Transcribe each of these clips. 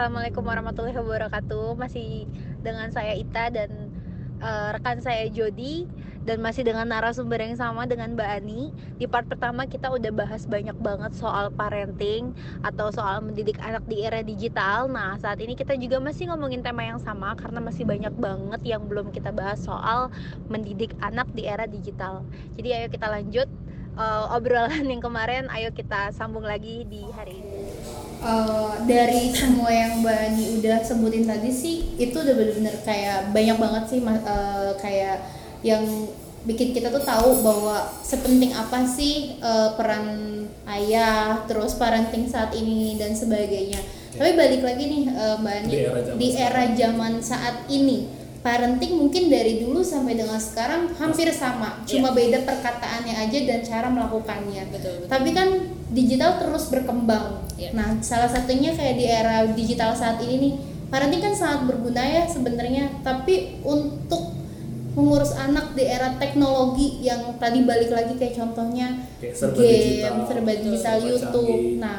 Assalamualaikum warahmatullahi wabarakatuh. Masih dengan saya Ita dan uh, rekan saya Jody dan masih dengan narasumber yang sama dengan Mbak Ani. Di part pertama kita udah bahas banyak banget soal parenting atau soal mendidik anak di era digital. Nah, saat ini kita juga masih ngomongin tema yang sama karena masih banyak banget yang belum kita bahas soal mendidik anak di era digital. Jadi ayo kita lanjut uh, obrolan yang kemarin, ayo kita sambung lagi di hari ini uh, dari semua yang Mbak Ani udah sebutin tadi sih itu udah bener-bener kayak banyak banget sih uh, kayak yang bikin kita tuh tahu bahwa sepenting apa sih uh, peran ayah terus parenting saat ini dan sebagainya. Okay. Tapi balik lagi nih uh, Mbak Ani di era, di era zaman saat ini parenting mungkin dari dulu sampai dengan sekarang hampir sama, cuma yeah. beda perkataannya aja dan cara melakukannya. Betul, betul. Tapi kan digital terus berkembang. Yeah. Nah, salah satunya kayak di era digital saat ini nih, parenting kan sangat berguna ya sebenarnya. Tapi untuk mengurus anak di era teknologi yang tadi balik lagi kayak contohnya kayak serba game, digital, serba digital, YouTube. Canggih. Nah,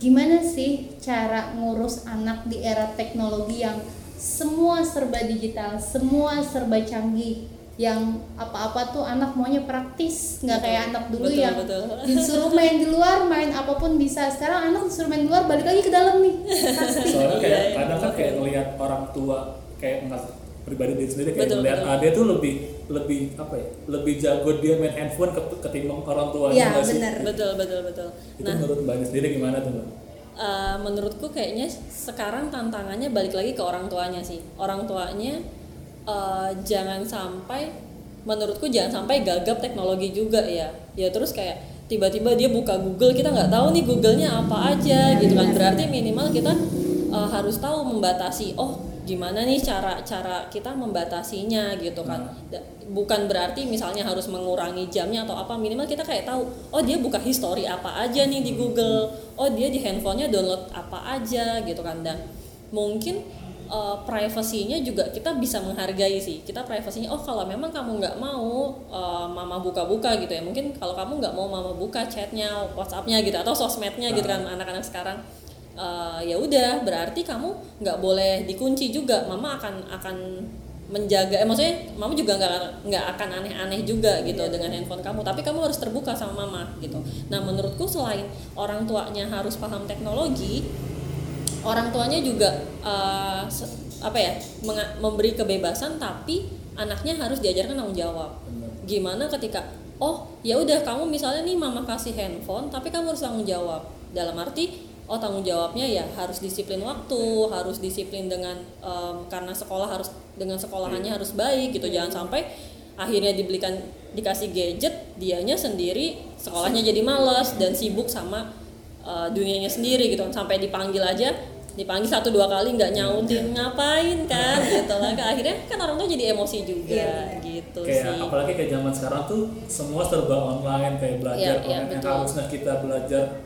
gimana sih cara ngurus anak di era teknologi yang semua serba digital semua serba canggih yang apa-apa tuh anak maunya praktis nggak kayak anak dulu betul, yang betul. disuruh main di luar main apa pun bisa. Sekarang anak disuruh main di luar balik lagi ke dalam nih. Pasti soalnya kayak iya, iya. kadang kan kayak ngelihat orang tua kayak pribadi dia sendiri kayak betul, ngeliat betul. tuh lebih lebih apa ya lebih jago dia main handphone ketimbang orang tuanya ya, benar betul betul betul. Itu nah, menurut mbak sendiri gimana tuh mbak? uh, menurutku kayaknya sekarang tantangannya balik lagi ke orang tuanya sih. Orang tuanya uh, jangan sampai menurutku jangan sampai gagap teknologi juga ya. Ya terus kayak tiba-tiba dia buka Google kita nggak tahu nih Googlenya apa aja gitu kan. Berarti minimal kita uh, harus tahu membatasi oh gimana nih cara cara kita membatasinya gitu kan. Hmm. bukan berarti misalnya harus mengurangi jamnya atau apa minimal kita kayak tahu oh dia buka history apa aja nih di Google. Oh dia di handphonenya download apa aja gitu kan. Dan mungkin uh, privasinya juga kita bisa menghargai sih. Kita privasinya oh kalau memang kamu nggak mau uh, mama buka-buka gitu ya. Mungkin kalau kamu nggak mau mama buka chatnya WhatsAppnya gitu atau sosmednya gitu kan anak-anak sekarang uh, ya udah berarti kamu nggak boleh dikunci juga. Mama akan akan menjaga eh maksudnya mama juga nggak nggak akan aneh-aneh juga gitu yeah. dengan handphone kamu. Tapi kamu harus terbuka sama mama gitu. Nah menurutku selain orang tuanya harus paham teknologi orang tuanya juga uh, apa ya memberi kebebasan tapi anaknya harus diajarkan tanggung jawab. Gimana ketika oh ya udah kamu misalnya nih mama kasih handphone tapi kamu harus tanggung jawab. Dalam arti oh tanggung jawabnya ya harus disiplin waktu harus disiplin dengan um, karena sekolah harus dengan sekolahannya iya. harus baik gitu. Jangan sampai akhirnya dibelikan dikasih gadget dianya sendiri sekolahnya jadi malas dan sibuk sama uh, dunianya sendiri gitu. Sampai dipanggil aja dipanggil satu dua kali nggak nyautin ngapain kan? Gitu lah akhirnya kan orang tuh jadi emosi juga yeah. gitu kayak sih. apalagi kayak zaman sekarang tuh semua serba online kayak belajar yeah, yeah, yang harusnya kita belajar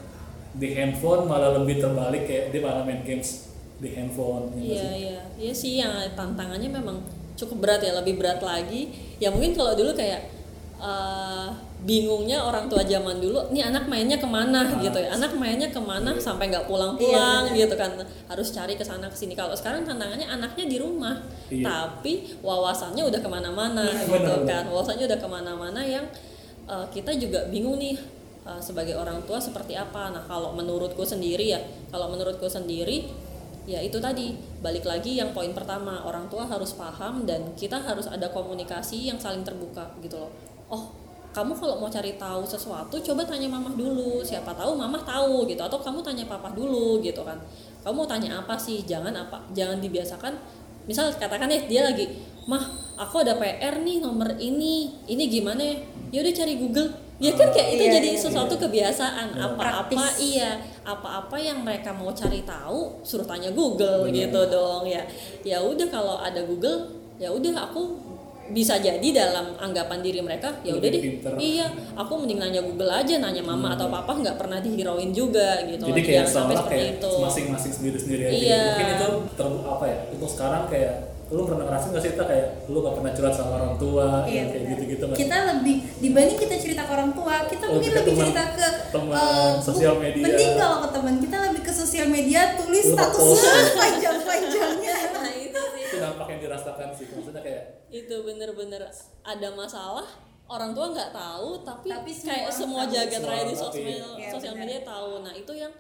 di handphone malah lebih terbalik kayak dia malah main games di handphone ya iya iya. Iya sih yang tantangannya memang cukup berat ya lebih berat lagi. Ya mungkin kalau dulu kayak uh, bingungnya orang tua zaman dulu nih anak mainnya ke mana? Nah, gitu ya. Anak mainnya ke mana? Iya. sampai nggak pulang-pulang iya, gitu kan. Harus cari ke sana ke sini kalau sekarang tantangannya anaknya di rumah. Iya. tapi wawasannya udah ke mana-mana iya, gitu benar, kan. wawasannya udah ke mana-mana yang uh, kita juga bingung nih uh, sebagai orang tua seperti apa. Nah kalau menurutku sendiri ya kalau menurutku sendiri ya itu tadi. Balik lagi yang poin pertama orang tua harus paham dan kita harus ada komunikasi yang saling terbuka gitu loh. Oh kamu kalau mau cari tahu sesuatu coba tanya mamah dulu. Siapa tahu mamah tahu gitu atau kamu tanya papa dulu gitu kan. Kamu mau tanya apa sih? Jangan apa jangan dibiasakan. Misal katakan ya dia lagi mah aku ada PR nih nomor ini ini gimana ya ya udah cari Google. Ya kan kayak itu iya, jadi iya, sesuatu iya. kebiasaan. Apa-apa iya apa-apa yang mereka mau cari tahu suruh tanya Google Bener. gitu dong ya. Ya udah kalau ada Google ya udah aku bisa jadi dalam anggapan diri mereka ya udah deh. iya aku mending nanya Google aja nanya mama hmm. atau papa nggak pernah dihirauin juga gitu. Jadi kayak sampai seperti kayak itu. masing-masing sendiri-sendiri aja. Iya. mungkin itu ter apa ya untuk sekarang kayak lu pernah ngerasain gak sih kita kayak lu gak pernah curhat sama orang tua iya, kayak gitu-gitu kita lebih dibanding kita cerita ke orang tua kita oh, mungkin lebih teman, cerita ke teman uh, sosial media. mending kalau ke teman kita lebih ke sosial media tulis Lu status post. panjang-panjangnya nah itu sih itu dampak yang dirasakan sih maksudnya kayak itu bener-bener ada masalah orang tua nggak tahu tapi, Tapi semua kayak semua jagat Semua raya di sosial iya. sosial Iya, media tahu. Nah itu yang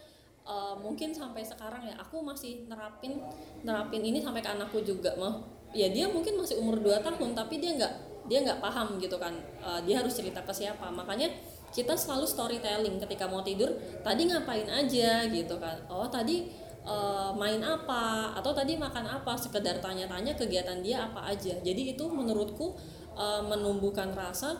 uh, mungkin sampai sekarang ya aku masih nerapin nerapin ini sampai ke anakku juga mah. Ya dia mungkin masih umur 2 tahun tapi dia nggak dia nggak paham gitu kan Uh, dia harus cerita ke siapa. Makanya kita selalu storytelling ketika mau tidur tadi ngapain aja? gitu kan. Oh tadi uh, main apa atau tadi makan apa sekedar tanya-tanya kegiatan dia apa aja. Jadi itu menurutku uh, menumbuhkan rasa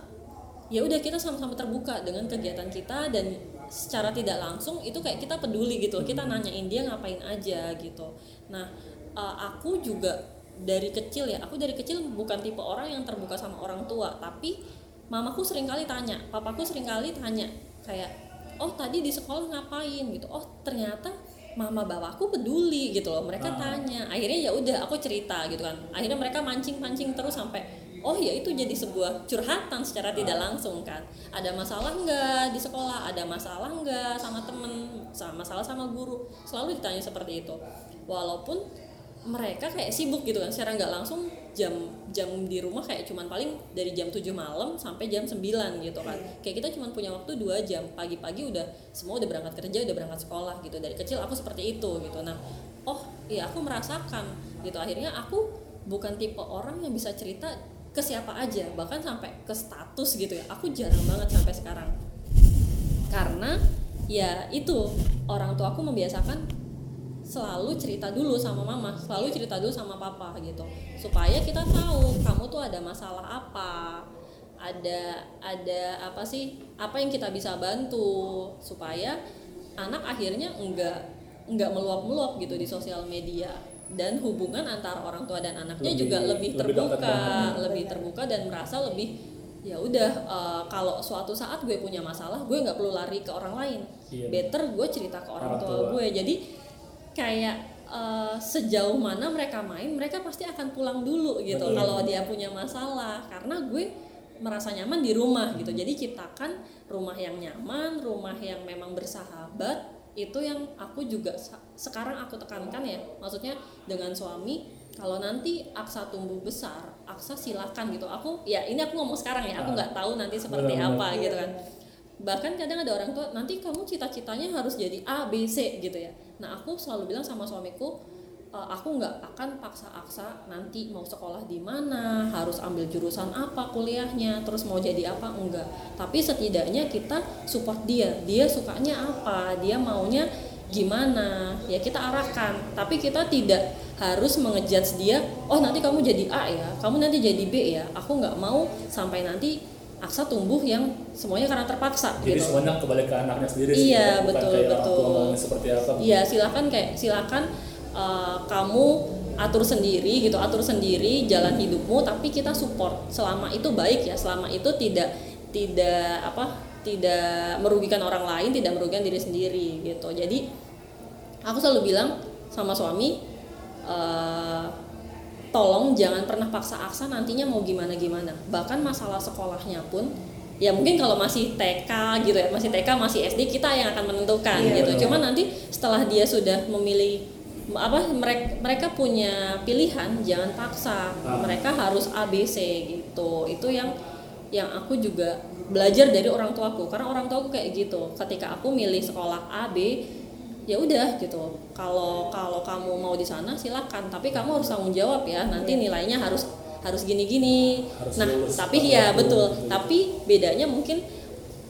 ya udah kita sama-sama terbuka dengan kegiatan kita dan secara tidak langsung itu kayak kita peduli gitu. Kita nanyain dia ngapain aja gitu. Nah uh, aku juga dari kecil ya aku dari kecil bukan tipe orang yang terbuka sama orang tua. Tapi mamaku sering kali tanya papaku sering kali tanya kayak oh tadi di sekolah ngapain? gitu. Oh ternyata mama bapaku peduli gitu loh. Mereka Ah. tanya. Akhirnya ya udah aku cerita gitu kan. Akhirnya mereka mancing mancing terus sampai oh ya itu jadi sebuah curhatan secara tidak langsung kan. Ada masalah nggak di sekolah? Ada masalah nggak sama temen? Sama masalah sama guru? Selalu ditanya seperti itu. Walaupun mereka kayak sibuk gitu kan secara nggak langsung jam jam di rumah kayak cuman paling dari jam 7 malam sampai jam 9 gitu kan. Kayak kita cuman punya waktu dua jam pagi-pagi udah semua udah berangkat kerja udah berangkat sekolah gitu. Dari kecil aku seperti itu gitu. Nah oh iya aku merasakan gitu. Akhirnya aku bukan tipe orang yang bisa cerita ke siapa aja bahkan sampai ke status gitu ya. Aku jarang banget sampai sekarang. Karena ya itu orang tua aku membiasakan selalu cerita dulu sama mama, selalu cerita dulu sama papa gitu. Supaya kita tahu kamu tuh ada masalah apa, ada ada apa sih, apa yang kita bisa bantu supaya anak akhirnya enggak enggak meluap-meluap gitu di sosial media dan hubungan antara orang tua dan anaknya Lebih- juga lebih lebih dekat terbuka, lebih terbuka dan merasa lebih ya udah eh, kalau suatu saat gue punya masalah gue nggak perlu lari ke orang lain Iya. better gue cerita ke orang, Orang tua, tua. gue jadi kayak eh, sejauh mana mereka main mereka pasti akan pulang dulu gitu Betul. kalau dia punya masalah. Karena gue merasa nyaman di rumah gitu. Jadi ciptakan rumah yang nyaman rumah yang memang bersahabat itu yang aku juga sekarang aku tekankan ya. Maksudnya dengan suami kalau nanti Aksa tumbuh besar Aksa silakan gitu. Aku ya ini aku ngomong sekarang ya aku Ah. nggak tahu nanti seperti apa gitu kan bahkan kadang ada orang tua nanti kamu cita-citanya harus jadi A B C gitu ya. Nah aku selalu bilang sama suamiku "E, aku nggak akan paksa Aksa nanti mau sekolah di mana harus ambil jurusan apa kuliahnya terus mau jadi apa. Enggak. Tapi setidaknya kita support dia. Dia sukanya apa dia maunya gimana ya kita arahkan. Tapi kita tidak harus mengejudge dia oh nanti kamu jadi A ya kamu nanti jadi B ya. Aku nggak mau sampai nanti Aksa tumbuh yang semuanya karena terpaksa jadi gitu. semuanya kembali ke anaknya sendiri sih Iya, ya, bukan betul, kayak orang tua betul. seperti apa Iya silakan kayak silakan uh, kamu atur sendiri gitu atur sendiri jalan hidupmu tapi kita support. Selama itu baik ya selama itu tidak tidak apa tidak merugikan orang lain tidak merugikan diri sendiri gitu. Jadi aku selalu bilang sama suami eh, tolong jangan pernah paksa Aksa nantinya mau gimana gimana. Bahkan masalah sekolahnya pun ya mungkin kalau masih TK gitu ya masih TK masih SD kita yang akan menentukan Iya, gitu. betul. cuman nanti setelah dia sudah memilih apa mereka mereka punya pilihan jangan paksa. Ah. mereka harus ABC gitu. Itu yang yang aku juga belajar dari orang tuaku. Karena orang tuaku kayak gitu. Ketika aku milih sekolah A B ya udah gitu. Kalau kalau kamu mau di sana silakan. Tapi kamu harus tanggung jawab ya. Nanti nilainya harus harus gini-gini. Harus nah lulus tapi ya betul. gitu. tapi bedanya mungkin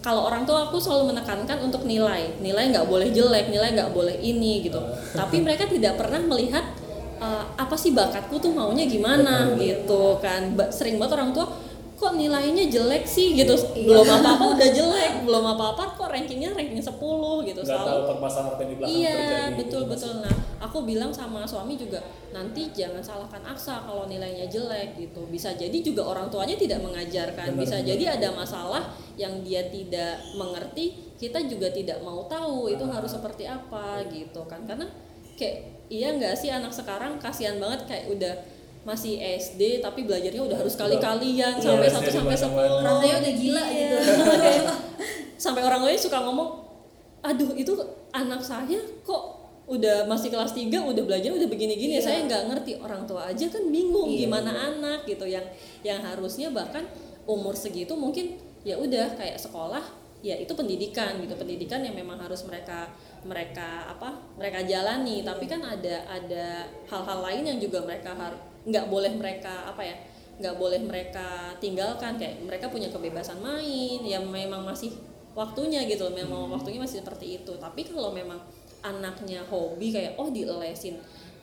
kalau orang tua aku selalu menekankan untuk nilai. Nilai nggak boleh jelek nilai nggak boleh ini gitu. Tapi mereka tidak pernah melihat uh, apa sih bakatku tuh maunya gimana gitu kan. Sering banget orang tua kok nilainya jelek sih gitu belum apa-apa udah jelek belum apa-apa kok rankingnya ranking 10 gitu nggak tahu selalu permasalahan apa yang di belakang Iya terjadi betul gitu. betul. Nah aku bilang sama suami juga nanti jangan salahkan Aksa kalau nilainya jelek gitu. Bisa jadi juga orang tuanya tidak mengajarkan. Benar, Bisa benar. jadi ada masalah yang dia tidak mengerti. Kita juga tidak mau tahu itu Ah. harus seperti apa gitu kan. Karena kayak iya nggak sih anak sekarang kasihan banget kayak udah masih SD tapi belajarnya udah harus kali-kalian Iya, sampai satu sampai sepuluh. Rasanya udah gila gitu. Kayak sampai orang lain suka ngomong aduh itu anak saya kok udah masih kelas 3 udah belajar udah begini-gini Iya. saya nggak ngerti orang tua aja kan bingung Iya, gimana anak gitu yang yang harusnya bahkan umur segitu mungkin ya udah kayak sekolah ya itu pendidikan gitu. Pendidikan yang memang harus mereka mereka apa mereka jalani. Tapi kan ada ada hal-hal lain yang juga mereka harus nggak boleh mereka apa ya nggak boleh mereka tinggalkan kayak mereka punya kebebasan main yang memang masih waktunya gitu loh memang waktunya masih seperti itu. Tapi kalau memang anaknya hobi kayak oh dilesin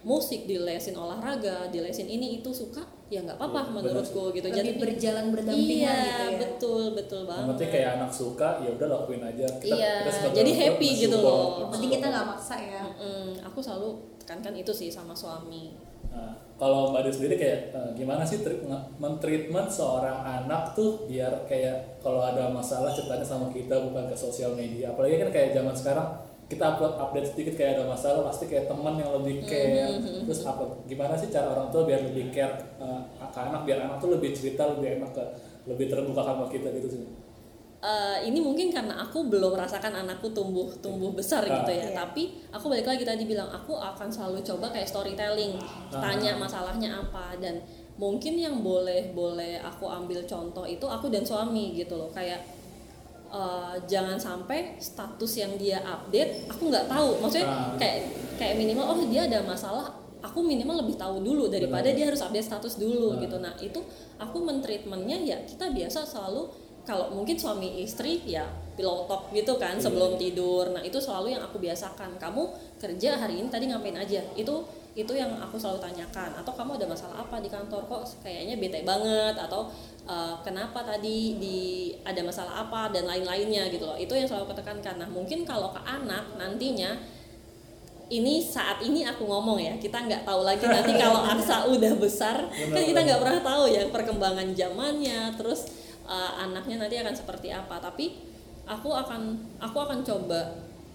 musik dilesin olahraga dilesin ini itu suka ya nggak apa-apa Iya, menurutku gitu. Lebih berjalan berdampingan iya gitu ya. betul betul Yang banget. penting kayak anak suka ya udah lakuin aja. Kita, Iya, kita jadi happy gitu loh. penting kita nggak maksa ya. Mm, aku selalu tekankan itu sih sama suami Nah, kalau Mbak Ade sendiri kayak eh, gimana sih tri- nge- mentreatment seorang anak tuh biar kayak kalau ada masalah ceritanya sama kita bukan ke sosial media. Apalagi kan kayak zaman sekarang kita upload update sedikit kayak ada masalah pasti kayak teman yang lebih care. Terus apa gimana sih cara orang tua biar lebih care eh, ke anak biar anak tuh lebih cerita lebih enak ke lebih terbuka sama kita gitu sih. Eh, ini mungkin karena aku belum merasakan anakku tumbuh tumbuh besar gitu ya Iya. tapi aku balik lagi tadi bilang aku akan selalu coba kayak storytelling tanya masalahnya apa dan mungkin yang boleh boleh aku ambil contoh itu aku dan suami gitu loh kayak eh, jangan sampai status yang dia update aku nggak tahu maksudnya Ah. kayak kayak minimal oh dia ada masalah aku minimal lebih tahu dulu daripada Benar. dia harus update status dulu Ah. gitu nah itu aku mentreatmentnya ya kita biasa selalu kalau mungkin suami istri ya pillow talk gitu kan Iya. sebelum tidur. Nah itu selalu yang aku biasakan. Kamu kerja hari ini tadi ngapain aja? Itu itu yang aku selalu tanyakan. Atau kamu ada masalah apa di kantor? Kok kayaknya bete banget? Atau uh, kenapa tadi di ada masalah apa? Dan lain-lainnya gitu loh. Itu yang selalu aku tekankan. Nah mungkin kalau ke anak nantinya ini saat ini aku ngomong ya kita nggak tahu lagi nanti kalau Aksa udah besar. Kan kita nggak pernah tahu ya perkembangan zamannya. Terus uh, anaknya nanti akan seperti apa. Tapi aku akan aku akan coba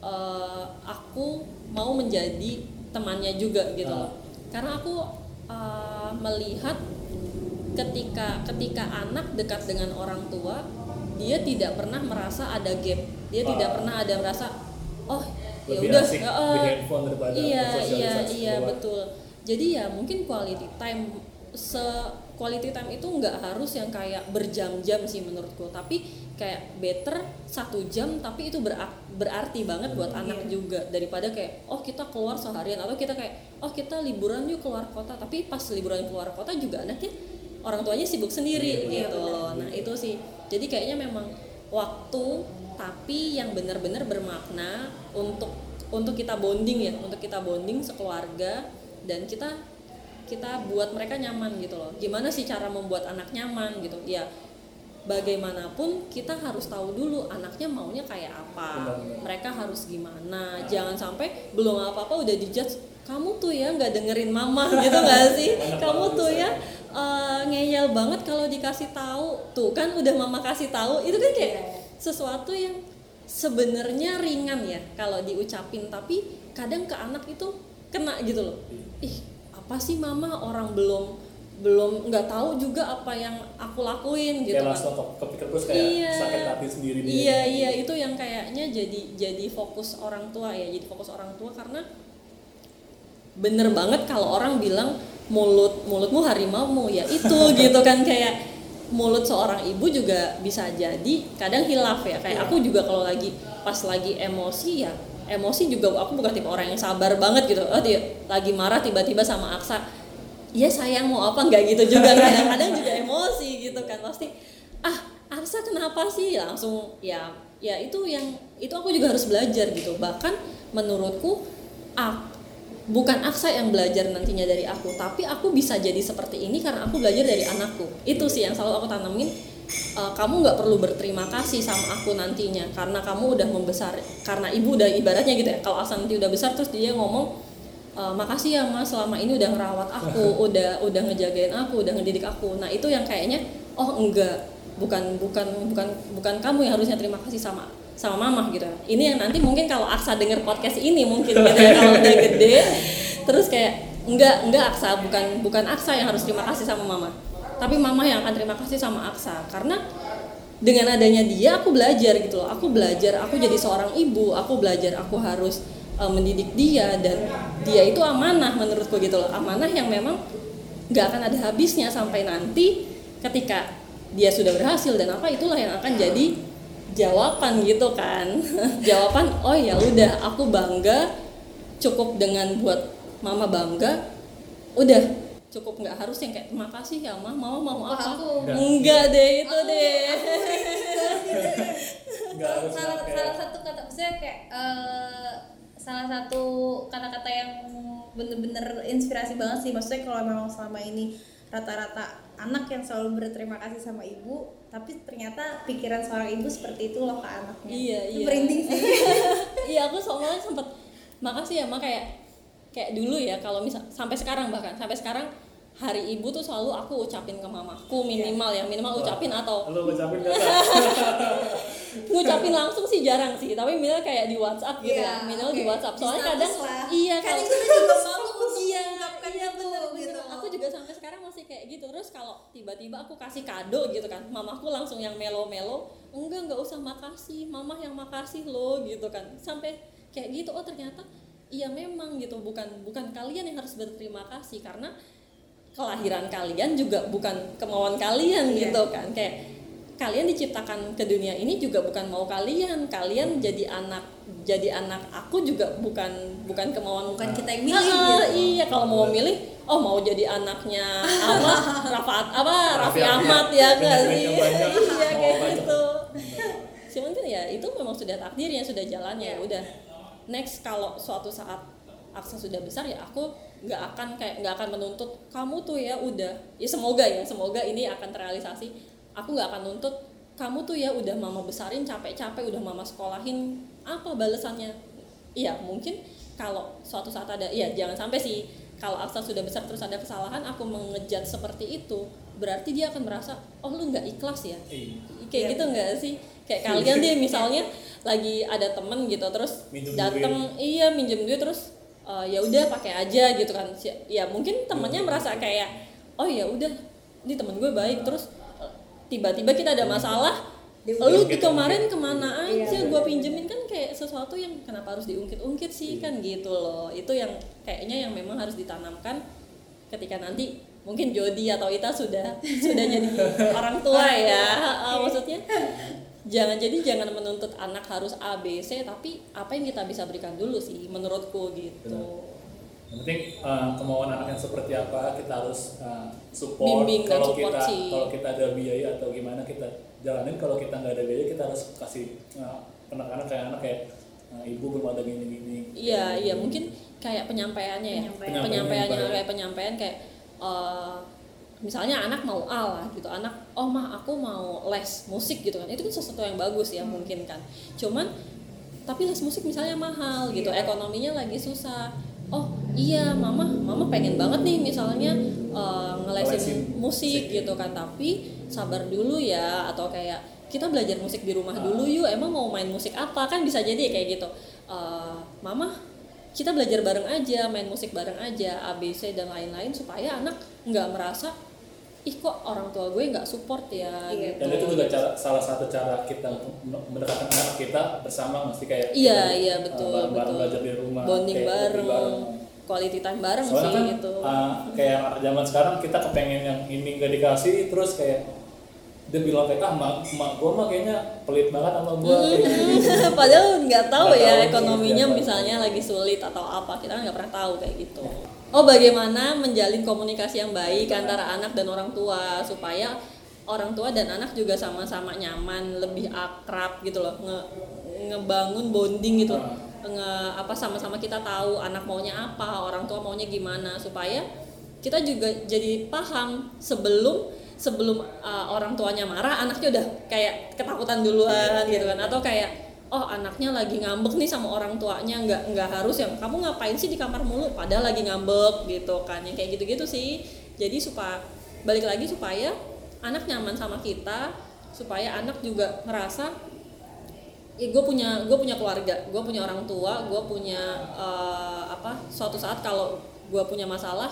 uh, aku mau menjadi temannya juga gitu loh. Karena aku uh, melihat ketika ketika anak dekat dengan orang tua dia tidak pernah merasa ada gap. Dia tidak Ah. pernah ada merasa oh ya udah daripada iya iya iya keluar. betul. Jadi ya mungkin quality time se quality time itu nggak harus yang kayak berjam-jam sih menurutku. Tapi kayak better satu jam tapi itu berarti banget buat anak juga. Daripada kayak oh kita keluar seharian atau kita kayak oh kita liburan yuk keluar kota. Tapi pas liburan keluar kota juga anaknya orang tuanya sibuk sendiri Iya, gitu. Loh nah itu sih. Jadi kayaknya memang waktu tapi yang benar-benar bermakna untuk untuk kita bonding ya untuk kita bonding sekeluarga dan kita kita buat mereka nyaman gitu loh. Gimana sih cara membuat anak nyaman gitu? Ya bagaimanapun kita harus tahu dulu anaknya maunya kayak apa. Mereka harus gimana. Jangan sampai belum apa-apa udah dijudge kamu tuh ya nggak dengerin mama gitu nggak sih? Kamu tuh ya. eh, ngeyel banget kalau dikasih tahu. Tuh kan udah mama kasih tahu itu kan kayak sesuatu yang sebenarnya ringan ya kalau diucapin. Tapi kadang ke anak itu kena gitu loh. Ih apa sih mama? Orang belum belum nggak tahu juga apa yang aku lakuin gitu kayak kan. langsung ke- kepikir terus kayak Iya. sakit hati sendiri dia. iya iya. Itu yang kayaknya jadi jadi fokus orang tua ya. Jadi fokus orang tua karena bener banget kalau orang bilang mulut mulutmu harimaumu. Ya itu gitu kan. Kayak mulut seorang ibu juga bisa jadi kadang hilaf ya. Kayak aku juga kalau lagi pas lagi emosi ya emosi juga aku bukan tipe orang yang sabar banget gitu. Oh lagi marah tiba-tiba sama Aksa ya sayang mau apa? Nggak gitu juga. Kadang-kadang juga emosi gitu kan. Pasti ah Aksa kenapa sih? Langsung ya ya itu yang itu aku juga harus belajar gitu. Bahkan menurutku ak, bukan Aksa yang belajar nantinya dari aku tapi aku bisa jadi seperti ini karena aku belajar dari anakku. Itu sih yang selalu aku tanamin Eh, kamu nggak perlu berterima kasih sama aku nantinya karena kamu udah membesar karena ibu udah ibaratnya gitu ya kalau Aksa nanti udah besar terus dia ngomong e, makasih ya mas selama ini udah ngerawat aku udah udah ngejagain aku udah ngedidik aku. Nah itu yang kayaknya oh enggak bukan bukan bukan bukan kamu yang harusnya terima kasih sama sama mama gitu. Ini yang nanti mungkin kalau Aksa denger podcast ini mungkin gitu ya kalau udah gede terus kayak enggak enggak Aksa bukan bukan Aksa yang harus terima kasih sama mama tapi mama yang akan terima kasih sama Aksa karena dengan adanya dia aku belajar gitu loh. Aku belajar aku jadi seorang ibu aku belajar aku harus uh, mendidik dia dan dia itu amanah menurutku gitu loh. Amanah yang memang nggak akan ada habisnya sampai nanti ketika dia sudah berhasil dan apa itulah yang akan jadi jawaban gitu kan. Jawaban oh ya udah aku bangga cukup dengan buat mama bangga udah cukup nggak harus yang kayak makasih ya mah mau mau Wah, apa? aku- Nggak. enggak deh itu deh. nggak harus salah, salah satu kata maksudnya kayak eh, salah satu kata-kata yang bener-bener inspirasi banget sih. Maksudnya kalau memang selama ini rata-rata anak yang selalu berterima kasih sama ibu tapi ternyata pikiran seorang ibu seperti itu loh ke anaknya. Iya, Itu iya. merinding sih. Iya aku soalnya sempet makasih ya mak kayak kayak dulu ya kalau misal sampai sekarang bahkan sampai sekarang hari ibu tuh selalu aku ucapin ke mamaku minimal ya minimal ucapin atau lu ucapin kata ngucapin langsung sih jarang sih tapi minimal kayak di WhatsApp gitu Iya, ya minimal di oke. WhatsApp Di soalnya kadang lah. iya Kan kalau itu juga malu untuk iya iya bener. gitu. aku juga sampai sekarang masih kayak gitu terus kalau tiba-tiba aku kasih kado gitu kan mamaku langsung yang melo-melo enggak enggak usah makasih mama yang makasih loh gitu kan sampai kayak gitu oh ternyata iya memang gitu. Bukan bukan kalian yang harus berterima kasih karena kelahiran kalian juga bukan kemauan kalian Iya. gitu kan. Kayak kalian diciptakan ke dunia ini juga bukan mau kalian. Kalian jadi anak jadi anak aku juga bukan bukan kemauan bukan kita yang milih Ah, gitu. iya. Kalau mau milih oh mau jadi anaknya apa? Rafaat apa? Raffi Raffi Ahmad. Ya sih? banyak. iya kayak gitu. Cuman kan ya itu memang sudah takdirnya sudah jalannya Iya. udah next kalau suatu saat Aksa sudah besar ya aku nggak akan kayak nggak akan menuntut kamu tuh ya udah. Ya semoga ya semoga ini akan terrealisasi. Aku nggak akan nuntut kamu tuh ya udah mama besarin capek-capek udah mama sekolahin apa balasannya? Iya mungkin kalau suatu saat ada ya jangan sampai sih kalau Aksa sudah besar terus ada kesalahan aku mengejat seperti itu berarti dia akan merasa oh lu nggak ikhlas ya? Iya. Kayak Iya. gitu nggak sih? Kayak kalian deh misalnya lagi ada temen gitu terus Minjem dateng iya minjem duit terus eh, ya udah pakai aja gitu kan. Ya mungkin temennya merasa kayak oh ya udah ini temen gue baik terus tiba-tiba kita ada masalah lu di kemarin ke mana Iya, aja gue pinjemin? Kan kayak sesuatu yang kenapa harus diungkit-ungkit sih kan gitu loh. Itu yang kayaknya yang memang harus ditanamkan ketika nanti mungkin Jody atau Ita sudah sudah jadi orang tua ya Ah, maksudnya jangan jadi jangan menuntut anak harus A B C tapi apa yang kita bisa berikan dulu sih menurutku gitu Yang penting uh, kemauan anak yang seperti apa kita harus uh, support. Bimbing kalau support kita sih. kalau kita ada biaya atau gimana kita jalanin. Kalau kita nggak ada biaya kita harus kasih uh, anak-anak kayak anak kayak uh, ibu belum ada gini-gini. Iya, iya mungkin kayak penyampaiannya ya. Penyampaian. Penyampaiannya Penyampaian. kayak penyampaian kayak eh, misalnya anak mau A lah gitu. Anak oh mah aku mau les musik gitu kan. Itu kan sesuatu yang bagus ya mungkin kan. Cuman tapi les musik misalnya mahal gitu. Ekonominya lagi susah. Oh iya, mama, mama pengen banget nih misalnya eh, ngelesin musik musik. gitu kan. Tapi sabar dulu ya atau kayak kita belajar musik di rumah dulu yuk. Emang mau main musik apa kan bisa jadi kayak gitu. Eh, mama kita belajar bareng aja, main musik bareng aja, ABC dan lain-lain supaya anak nggak merasa ih kok orang tua gue nggak support ya Iya. gitu. Dan itu juga cara, salah satu cara kita untuk mendekatkan anak kita bersama mesti kayak Iya kita, iya uh, betul bareng-bareng betul. belajar di rumah, Bonding kayak bareng, bareng. quality time bareng Soalnya sih kan gitu. uh, kayak zaman sekarang kita kepengen yang ini gak dikasih terus kayak dia bilang kayak ah mak, mak gue mah kayaknya pelit banget sama gue Padahal nggak tahu Nggak ya tahu ekonominya siapa. misalnya lagi sulit atau apa kita kan nggak pernah tahu kayak gitu. Oh bagaimana menjalin komunikasi yang baik antara anak dan orang tua supaya orang tua dan anak juga sama-sama nyaman lebih akrab gitu loh nge ngebangun bonding gitu. Nge apa sama-sama kita tahu anak maunya apa orang tua maunya gimana supaya kita juga jadi paham sebelum sebelum uh, orang tuanya marah anaknya udah kayak ketakutan duluan gitu kan. atau kayak oh anaknya lagi ngambek nih sama orang tuanya nggak nggak harus yang kamu ngapain sih di kamar mulu? Padahal lagi ngambek gitu kan. Yang kayak gitu-gitu sih. Jadi supaya balik lagi supaya anak nyaman sama kita supaya anak juga ngerasa ya gue punya gue punya keluarga gue punya orang tua gue punya eh, apa suatu saat kalau gue punya masalah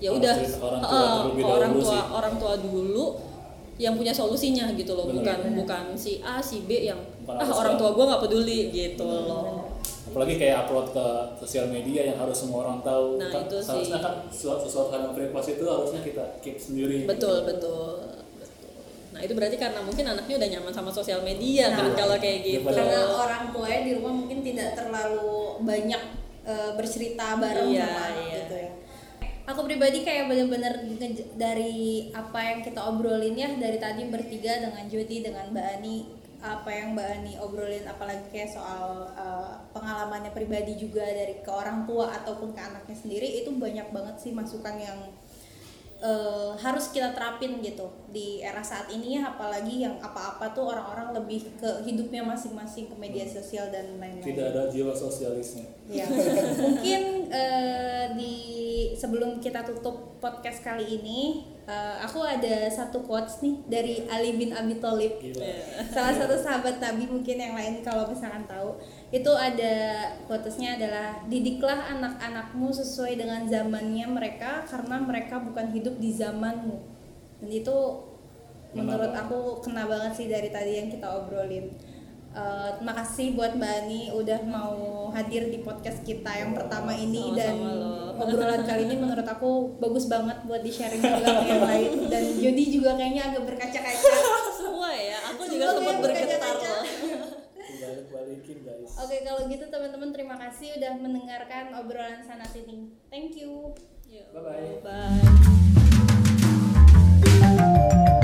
ya udah orang tua ke orang tua sih. orang tua dulu yang punya solusinya gitu loh Bener. bukan bukan si A si B yang Bukan ah orang tua gue nggak peduli gitu loh apalagi kayak upload ke sosial media yang harus semua orang tahu Nah, kan itu sih. seharusnya kan sesuatu, sesuatu hal yang privasi itu harusnya kita keep sendiri betul betul betul. nah itu berarti karena mungkin anaknya udah nyaman sama sosial media kan Nah, kalau kayak gitu karena orang tuanya di rumah mungkin tidak terlalu banyak eh, bercerita bareng Iya, sama anak iya. gitu ya aku pribadi kayak bener-bener dari apa yang kita obrolin ya dari tadi bertiga dengan Jody dengan Mbak Ani apa yang Mbak Ani obrolin apalagi kayak soal eh, pengalamannya pribadi juga dari ke orang tua ataupun ke anaknya sendiri itu banyak banget sih masukan yang eh, harus kita terapin gitu di era saat ini ya apalagi yang apa-apa tuh orang-orang lebih ke hidupnya masing-masing ke media sosial dan lain-lain. tidak ada jiwa sosialisnya. Ya, mungkin eh, di sebelum kita tutup podcast kali ini, eh, aku ada satu quotes nih dari Ali bin Abi Thalib. Salah satu sahabat Nabi mungkin yang lain kalau misalkan tahu itu ada quotesnya adalah didiklah anak-anakmu sesuai dengan zamannya mereka karena mereka bukan hidup di zamanmu. Dan itu menurut aku kena banget sih dari tadi yang kita obrolin. Eh, terima kasih buat Mbak Ani udah mau hadir di podcast kita yang pertama ini dan Sama-sama loh. obrolan kali ini menurut aku bagus banget buat di sharing juga ke yang lain dan Jody juga kayaknya agak berkaca-kaca. semua ya aku juga sempat bergetar berkaca-kaca. loh balik balikin guys Oke kalau gitu teman-teman terima kasih udah mendengarkan obrolan sana sini. Thank you. Yuk, Bye-bye. bye